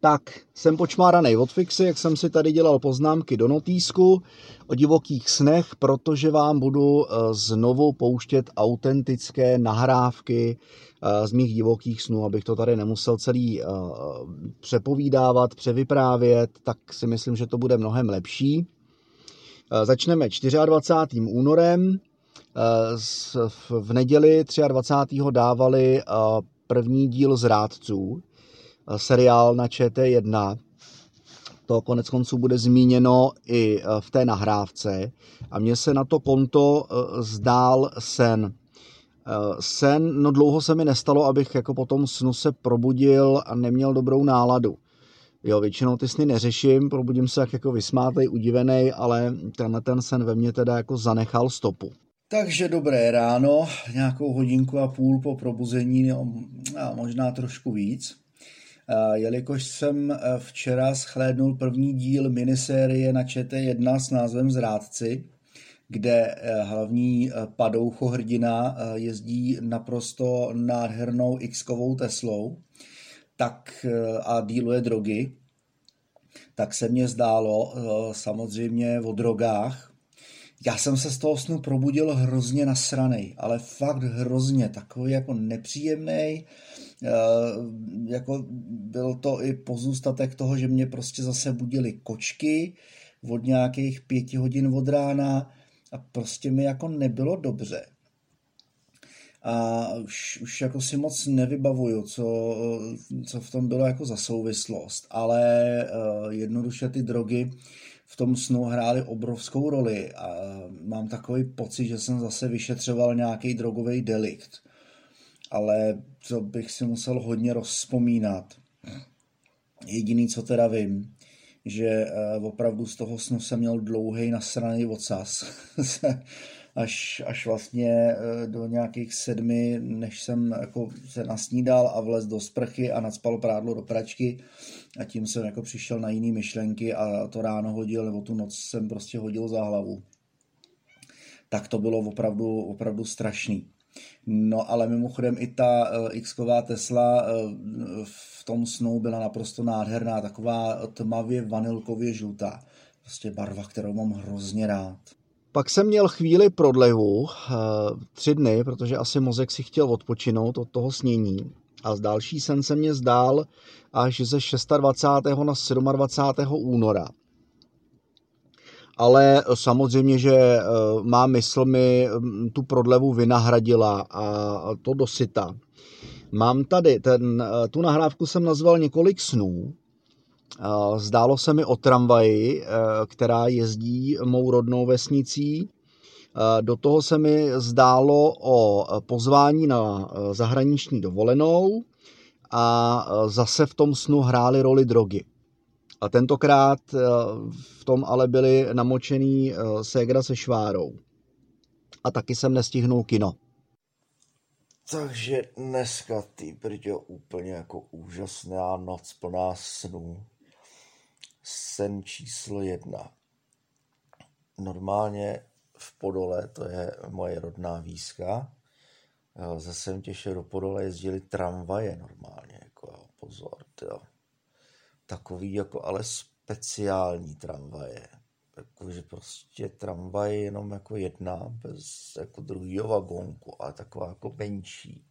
Tak, jsem počmáraný od fixy, jak jsem si tady dělal poznámky do notýsku o divokých snech, protože vám budu eh, znovu pouštět autentické nahrávky eh, z mých divokých snů, abych to tady nemusel celý eh, přepovídávat, převyprávět, tak si myslím, že to bude mnohem lepší. Začneme 24. únorem. V neděli 23. dávali první díl z rádců seriál na ČT1. To konec konců bude zmíněno i e, v té nahrávce. A mně se na to konto e, zdál sen. Sen, no dlouho se mi nestalo, abych jako po tom snu se probudil a neměl dobrou náladu. Jo, většinou ty sny neřeším, probudím se jak jako vysmátej, udivený, ale tenhle ten sen ve mně teda jako zanechal stopu. Takže dobré ráno, nějakou hodinku a půl po probuzení, no, a možná trošku víc. Jelikož jsem eh, včera schlédnul první díl minisérie na ČT1 s názvem Zrádci, kde eh, hlavní eh, padoucho hrdina jezdí naprosto nádhernou X-kovou Teslou tak, a díluje drogy, tak se mně zdálo samozřejmě o drogách. Já jsem se z toho snu probudil hrozně nasranej, ale fakt hrozně, takový jako nepříjemný, jako byl to i pozůstatek toho, že mě prostě zase budili kočky od nějakých pěti hodin od rána a prostě mi jako nebylo dobře. A už, už jako si moc nevybavuju, co, co v tom bylo jako za souvislost, ale uh, jednoduše ty drogy v tom snu hrály obrovskou roli a mám takový pocit, že jsem zase vyšetřoval nějaký drogový delikt ale to bych si musel hodně rozpomínat. Jediný, co teda vím, že eh, opravdu z toho snu jsem měl dlouhý nasraný ocas. až, až vlastně eh, do nějakých sedmi, než jsem jako se nasnídal a vlez do sprchy a nadspal prádlo do pračky a tím jsem jako přišel na jiné myšlenky a to ráno hodil, nebo tu noc jsem prostě hodil za hlavu. Tak to bylo opravdu, opravdu strašný. No ale mimochodem i ta uh, X-ková Tesla uh, v tom snu byla naprosto nádherná, taková tmavě vanilkově žlutá. Prostě barva, kterou mám hrozně rád. Pak jsem měl chvíli prodlevu, uh, tři dny, protože asi mozek si chtěl odpočinout od toho snění. A z další sen se mě zdál až ze 26. na 27. února ale samozřejmě, že eh, má mysl mi mm, tu prodlevu vynahradila a to dosyta. Mám tady, ten, eh, tu nahrávku jsem nazval několik snů. Eh, zdálo se mi o tramvaji, která jezdí mou rodnou vesnicí. Do toho se mi zdálo o pozvání na zahraniční dovolenou a zase v tom snu hrály roli drogy. A tentokrát eh, v tom ale byli namočený eh, Segra se Švárou. A taky jsem nestihnul kino. Takže dneska, ty brďo, úplně jako úžasná noc plná snů. Sen číslo jedna. Normálně v Podole, to je moje rodná výzka, eh, ze Semtěše do Podole jezdili tramvaje normálně, jako pozor, jo takový jako ale speciální tramvaje. Jakože prostě tramvaj jenom jako jedna, bez jako druhého vagónku, a taková jako menší.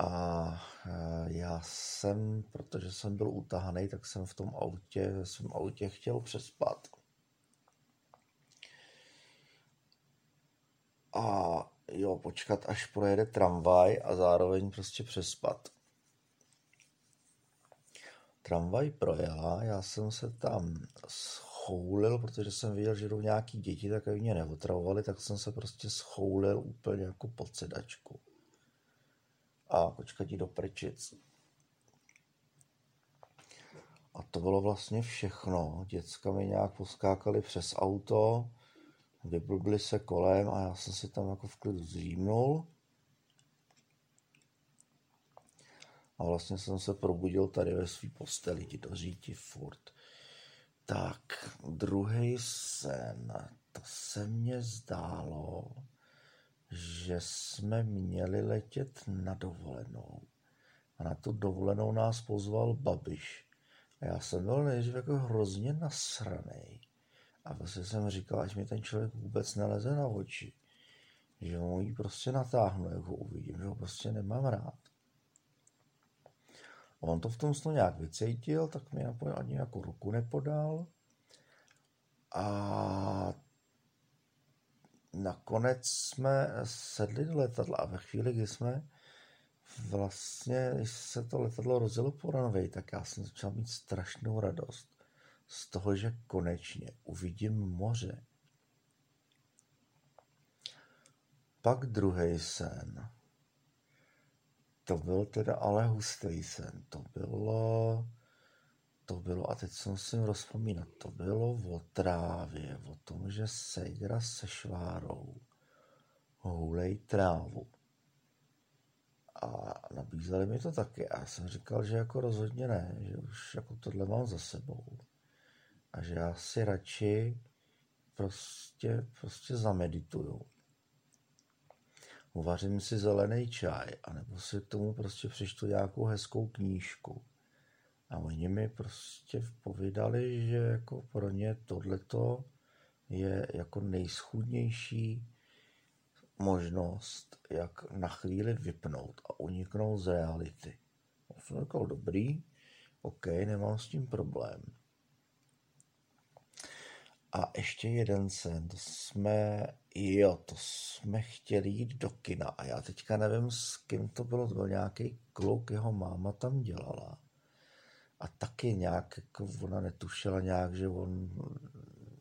A e, já jsem, protože jsem byl utahaný, tak jsem v tom autě, v svém autě chtěl přespat. A jo, počkat, až projede tramvaj a zároveň prostě přespat tramvaj projela, já jsem se tam schoulil, protože jsem viděl, že jdou nějaký děti, tak aby mě neotravovali, tak jsem se prostě schoulil úplně jako pod sedačku. A počkat do prčic. A to bylo vlastně všechno. Děcka mi nějak poskákali přes auto, vyblbli se kolem a já jsem si tam jako v klidu zřímnul. A vlastně jsem se probudil tady ve své posteli, ti to říti furt. Tak, druhý sen, to se mně zdálo, že jsme měli letět na dovolenou. A na tu dovolenou nás pozval Babiš. A já jsem byl nejdřív jako hrozně nasraný. A vlastně jsem říkal, ať mi ten člověk vůbec neleze na oči. Že ho jí prostě natáhnu, jak ho uvidím, že ho prostě nemám rád. On to v tom snu nějak vycítil, tak mi ani jako ruku nepodal. A nakonec jsme sedli do letadla a ve chvíli, kdy jsme vlastně, když se to letadlo rozjelo po runway, tak já jsem začal mít strašnou radost z toho, že konečně uvidím moře. Pak druhý sen. To byl teda ale hustý sen. To bylo, to bylo, a teď se musím rozpomínat, to bylo o trávě, o tom, že Segra se švárou hulej trávu. A nabízeli mi to taky. A já jsem říkal, že jako rozhodně ne, že už jako tohle mám za sebou. A že já si radši prostě, prostě zamedituju. Uvařím si zelený čaj, anebo si k tomu prostě přečtu nějakou hezkou knížku. A oni mi prostě povídali, že jako pro ně tohleto je jako nejschudnější možnost, jak na chvíli vypnout a uniknout z reality. Já jsem říkal, dobrý, OK, nemám s tím problém. A ještě jeden sen, to jsme, jo, to jsme chtěli jít do kina a já teďka nevím, s kým to bylo, to byl nějaký kluk, jeho máma tam dělala. A taky nějak, jako ona netušila nějak, že on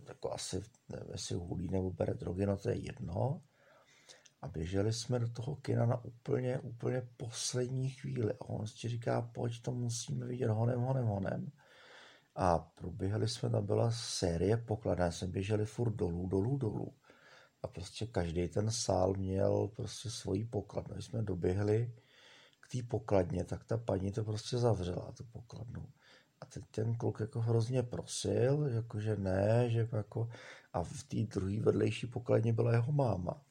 jako asi, nevím, jestli hulí nebo bere drogy, no to je jedno a běželi jsme do toho kina na úplně, úplně poslední chvíli. A on si říká, pojď, to musíme vidět honem, honem, honem. A proběhli jsme, tam byla série pokladen, jsme běželi furt dolů, dolů, dolů. A prostě každý ten sál měl prostě svoji pokladnu. Když jsme doběhli k té pokladně, tak ta paní to prostě zavřela, tu pokladnu. A teď ten kluk jako hrozně prosil, jakože ne, že jako... A v té druhé vedlejší pokladně byla jeho máma.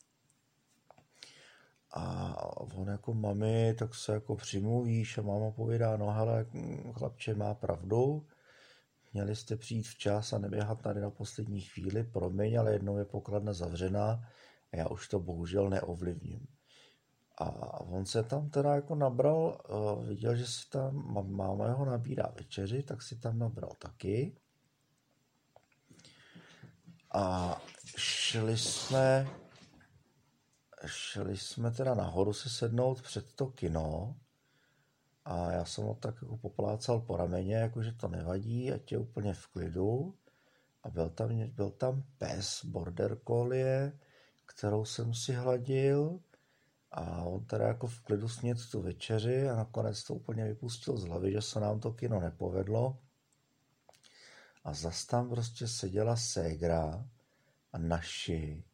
A on jako mami, tak se jako přimluvíš a máma povídá, no hele, chlapče má pravdu, měli jste přijít včas a neběhat tady na poslední chvíli, promiň, ale jednou je pokladna zavřená a já už to bohužel neovlivním. A on se tam teda jako nabral, uh, viděl, že si tam máma jeho nabírá večeři, tak si tam nabral taky. A šli jsme šli jsme teda nahoru se sednout před to kino a já jsem ho tak jako poplácal po rameně, jakože to nevadí, ať je úplně v klidu. A byl tam, byl tam pes border collie, kterou jsem si hladil a on teda jako v klidu sněd tu večeři a nakonec to úplně vypustil z hlavy, že se nám to kino nepovedlo. A zas tam prostě seděla ségra a naši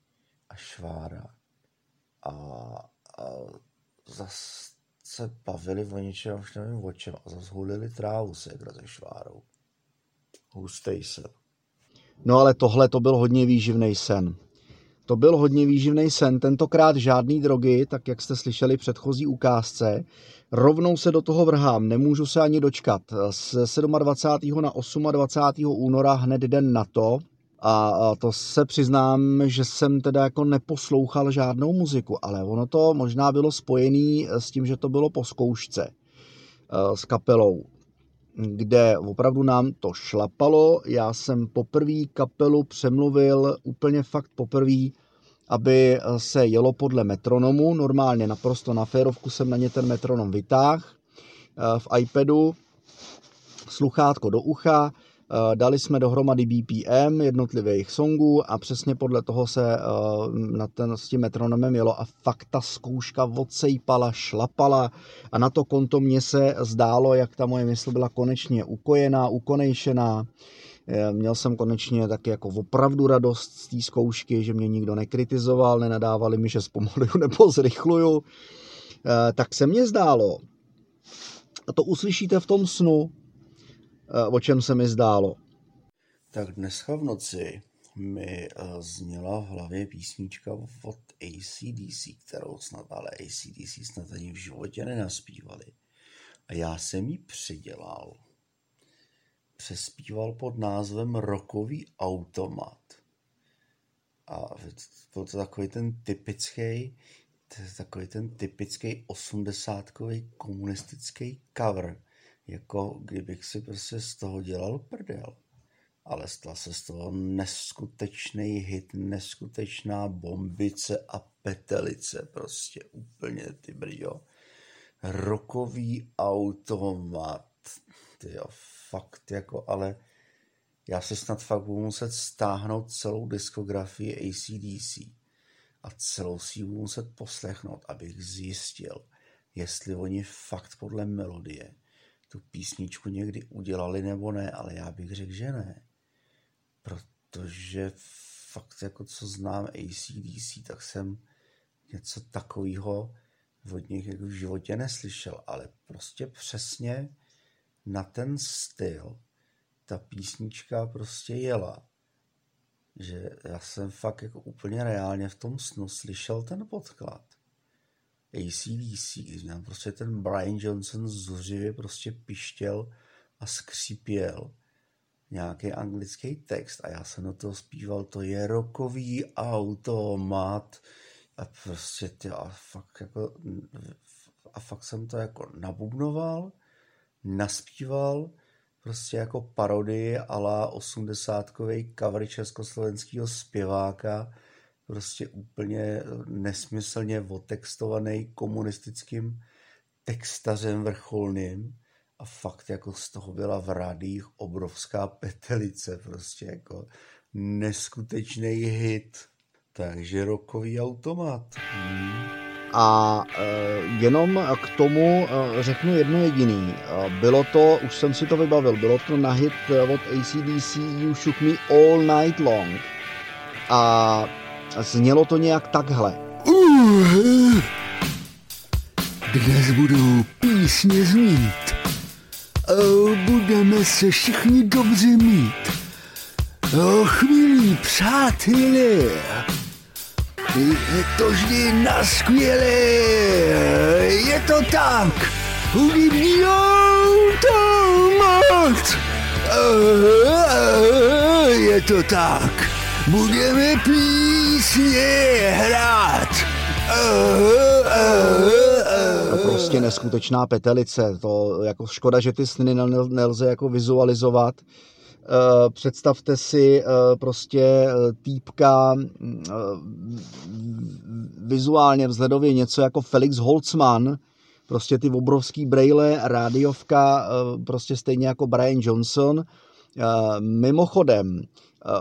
a švára a, a zase se bavili o něčem, už nevím o čem, a zase trávu se se švárou. Hustej sen. No ale tohle to byl hodně výživný sen. To byl hodně výživný sen, tentokrát žádný drogy, tak jak jste slyšeli v předchozí ukázce. Rovnou se do toho vrhám, nemůžu se ani dočkat. Z 27. na 28. února hned den na to a to se přiznám, že jsem teda jako neposlouchal žádnou muziku, ale ono to možná bylo spojené s tím, že to bylo po zkoušce eh, s kapelou, kde opravdu nám to šlapalo. Já jsem poprvé kapelu přemluvil úplně fakt poprvé, aby se jelo podle metronomu. Normálně naprosto na férovku jsem na ně ten metronom vytáhl eh, v iPadu, sluchátko do ucha, Eh, dali jsme dohromady BPM jednotlivých songů a přesně podle toho se eh, na ten, s tím metronomem jelo a fakt ta zkouška odsejpala, šlapala a na to konto mě se zdálo, jak ta moje mysl byla konečně ukojená, ukonejšená. Eh, měl jsem konečně taky jako opravdu radost z té zkoušky, že mě nikdo nekritizoval, nenadávali mi, že zpomaluju nebo zrychluju. Tak se mně zdálo, a to uslyšíte v tom snu, Eh, o čem se mi zdálo. Tak dneska v noci mi eh, zněla v hlavě písnička od ACDC, kterou snad ale ACDC snad ani v životě nenaspívali. A já jsem ji přidělal. Přespíval pod názvem Rokový automat. A byl to takový ten typický, takový ten typický osmdesátkový komunistický cover. Jako kdybych si prostě z toho dělal prdel. Ale stal se z toho neskutečný hit, neskutečná bombice a petelice, prostě. Úplně ty brjo. Rokový automat, ty jo, fakt jako, ale já se snad fakt budu muset stáhnout celou diskografii ACDC a celou si budu muset poslechnout, abych zjistil, jestli oni fakt podle melodie tu písničku někdy udělali nebo ne, ale já bych řekl, že ne protože fakt jako co znám ACDC, tak jsem něco takového od nich jako v životě neslyšel, ale prostě přesně na ten styl ta písnička prostě jela. Že já jsem fakt jako úplně reálně v tom snu slyšel ten podklad. ACDC, když nám prostě ten Brian Johnson zuřivě prostě pištěl a skřípěl nějaký anglický text a já jsem do toho zpíval, to je rokový automat a prostě ty a fakt jako a fakt jsem to jako nabubnoval, naspíval, prostě jako parodii ala osmdesátkový cover československého zpěváka, prostě úplně nesmyslně otextovaný komunistickým textařem vrcholným a fakt jako z toho byla v rádích obrovská petelice, prostě jako neskutečný hit. Takže rokový automat. Hmm. A e, jenom k tomu e, řeknu jedno jediný. E, bylo to, už jsem si to vybavil, bylo to na hit od ACDC You Shook Me All Night Long. A znělo to nějak takhle. Uh, dnes budou písně znít budeme se všichni dobře mít. O chvíli, přátelé, je to vždy na skvělé, je to tak, hudební automat. Je to tak, budeme písně hrát. Prostě neskutečná petelice. To jako škoda, že ty sny nelze jako vizualizovat. Eh, představte si eh, prostě eh, týpka vizuálně vzhledově něco jako Felix Holtzman, prostě ty obrovský brejle, rádiovka, prostě stejně jako Brian Johnson. Mimochodem,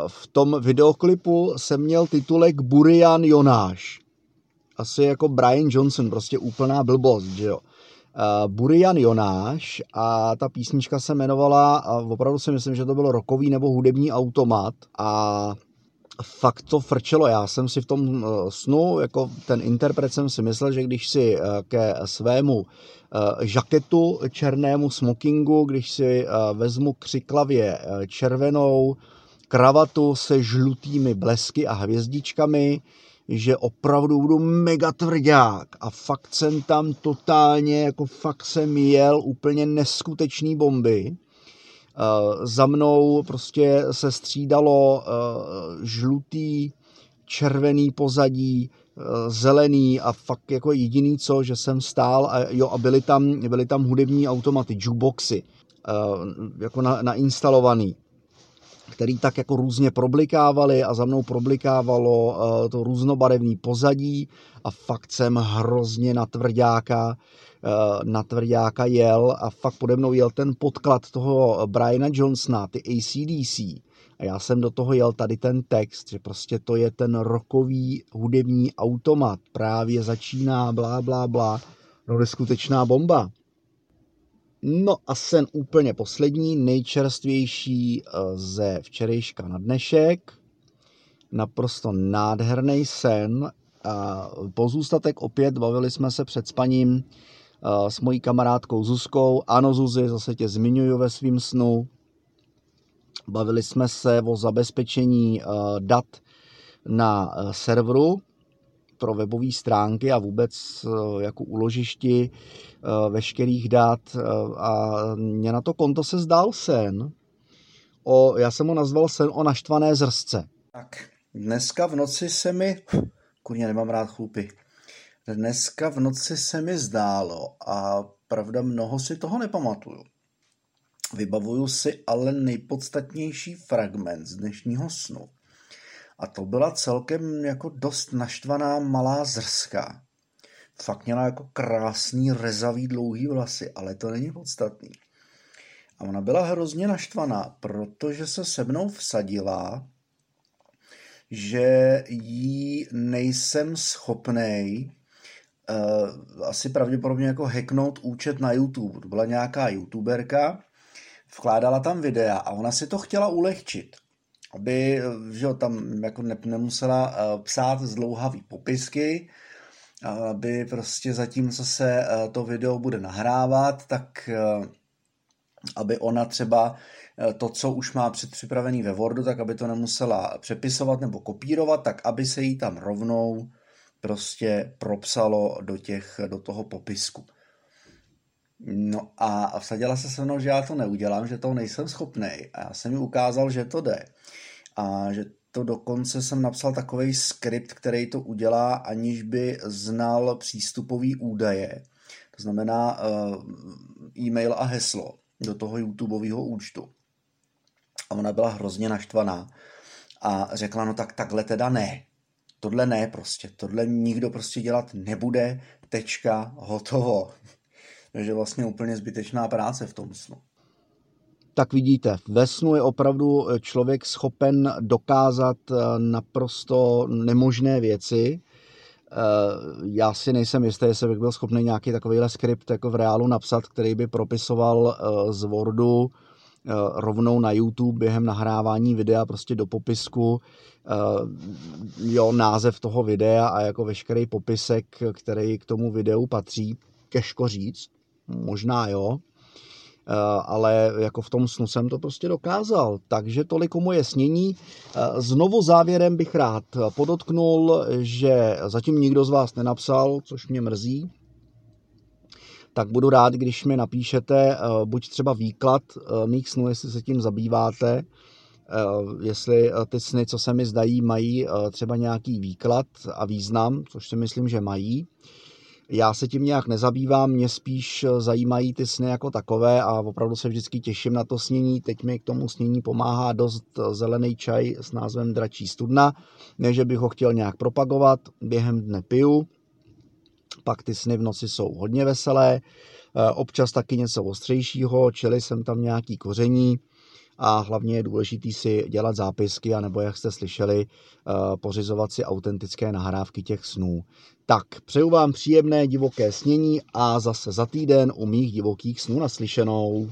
v tom videoklipu jsem měl titulek Burian Jonáš asi jako Brian Johnson, prostě úplná blbost, že jo. Uh, Burian Jonáš a ta písnička se jmenovala, a opravdu si myslím, že to bylo rokový nebo hudební automat a fakt to frčelo. Já jsem si v tom uh, snu, jako ten interpret jsem si myslel, že když si ke svému žaketu černému smokingu, když si vezmu křiklavě červenou kravatu se žlutými blesky a hvězdičkami, že opravdu budu mega tvrdák a fakt jsem tam totálně, jako fakt jsem jel úplně neskutečný bomby. Uh, za mnou prostě se střídalo uh, žlutý, červený pozadí, uh, zelený a fakt jako jediný co, že jsem stál a jo a byly tam, byly tam hudební automaty, jukeboxy, jako na, nainstalovaný který tak jako různě problikávali a za mnou problikávalo eh, to různobarevný pozadí a fakt jsem hrozně na tvrdáka, eh, na tvrdáka jel a fakt pode mnou jel ten podklad toho Briana Johnsona, ty ACDC. A já jsem do toho jel tady ten text, že prostě to je ten rokový hudební automat, právě začíná, blá, blá, blá, no skutečná bomba. No a sen úplně poslední, nejčerstvější eh, ze včerejška na dnešek. Naprosto nádherný sen. Pozůstatek opět bavili jsme se před spaním eh, s mojí kamarádkou Zuzkou. Ano, Zuzi, zase tě zmiňuju ve svým snu. Bavili jsme se o zabezpečení eh, dat na serveru, pro webové stránky a vůbec eh, jako uložišti eh, veškerých dat a mě na to konto se zdál sen. O, já jsem ho nazval sen o naštvané zrsce. Tak, dneska v noci se mi... Kurně, nemám rád chlupy. Dneska v noci se mi zdálo a pravda mnoho si toho nepamatuju. Vybavuju si ale nejpodstatnější fragment z dnešního snu. A to byla celkem jako dost naštvaná malá zrska. Fakt měla jako krásný, rezavý, dlouhý vlasy, ale to není podstatný. A ona byla hrozně naštvaná, protože se se mnou vsadila, že jí nejsem schopnej uh, asi pravděpodobně jako hacknout účet na YouTube. To byla nějaká youtuberka, vkládala tam videa a ona si to chtěla ulehčit aby že tam jako ne, nemusela uh, psát zdlouhavý popisky, aby prostě zatímco se uh, to video bude nahrávat, tak uh, aby ona třeba to, co už má předpřipravený ve Wordu, tak aby to nemusela přepisovat nebo kopírovat, tak aby se jí tam rovnou prostě propsalo do, těch, do toho popisku. No a vsadila se se mnou, že já to neudělám, že to nejsem schopný. A já jsem mi ukázal, že to jde. A že to dokonce jsem napsal takový skript, který to udělá, aniž by znal přístupový údaje. To znamená uh, e-mail a heslo do toho YouTubeového účtu. A ona byla hrozně naštvaná. A řekla, no tak takhle teda ne. Tohle ne prostě. Tohle nikdo prostě dělat nebude. Tečka, hotovo. Takže vlastně úplně zbytečná práce v tom snu. Tak vidíte, ve snu je opravdu člověk schopen dokázat eh, naprosto nemožné věci. Eh, já si nejsem jistý, jestli bych byl schopný nějaký takovýhle skript jako v reálu napsat, který by propisoval eh, z Wordu rovnou na YouTube během nahrávání videa prostě do popisku. Jo, název toho videa a jako veškerý popisek, který k tomu videu patří, těžko říct. Možná jo, eh, ale jako v tom snu jsem to prostě dokázal. Takže toliko moje snění. Eh, znovu závěrem bych rád podotknul, že zatím nikdo z vás nenapsal, což mě mrzí, tak budu rád, když mi napíšete eh, buď třeba výklad mých snů, jestli se tím zabýváte, jestli ty sny, co se mi zdají, mají třeba nějaký výklad a význam, což si myslím, že mají. Já se tím nějak nezabývám, mě spíš eh, zajímají ty sny jako takové a opravdu se vždycky těším na to snění. Teď mi k tomu snění pomáhá dost eh, zelený čaj s názvem Dračí studna. Ne, že bych ho chtěl nějak propagovat, během dne piju. Pak ty sny v noci jsou hodně veselé, eh, občas taky něco ostřejšího, čili jsem tam nějaký koření a hlavně je důležité si dělat zápisky, anebo jak jste slyšeli, pořizovat si autentické nahrávky těch snů. Tak, přeju vám příjemné divoké snění a zase za týden u mých divokých snů naslyšenou.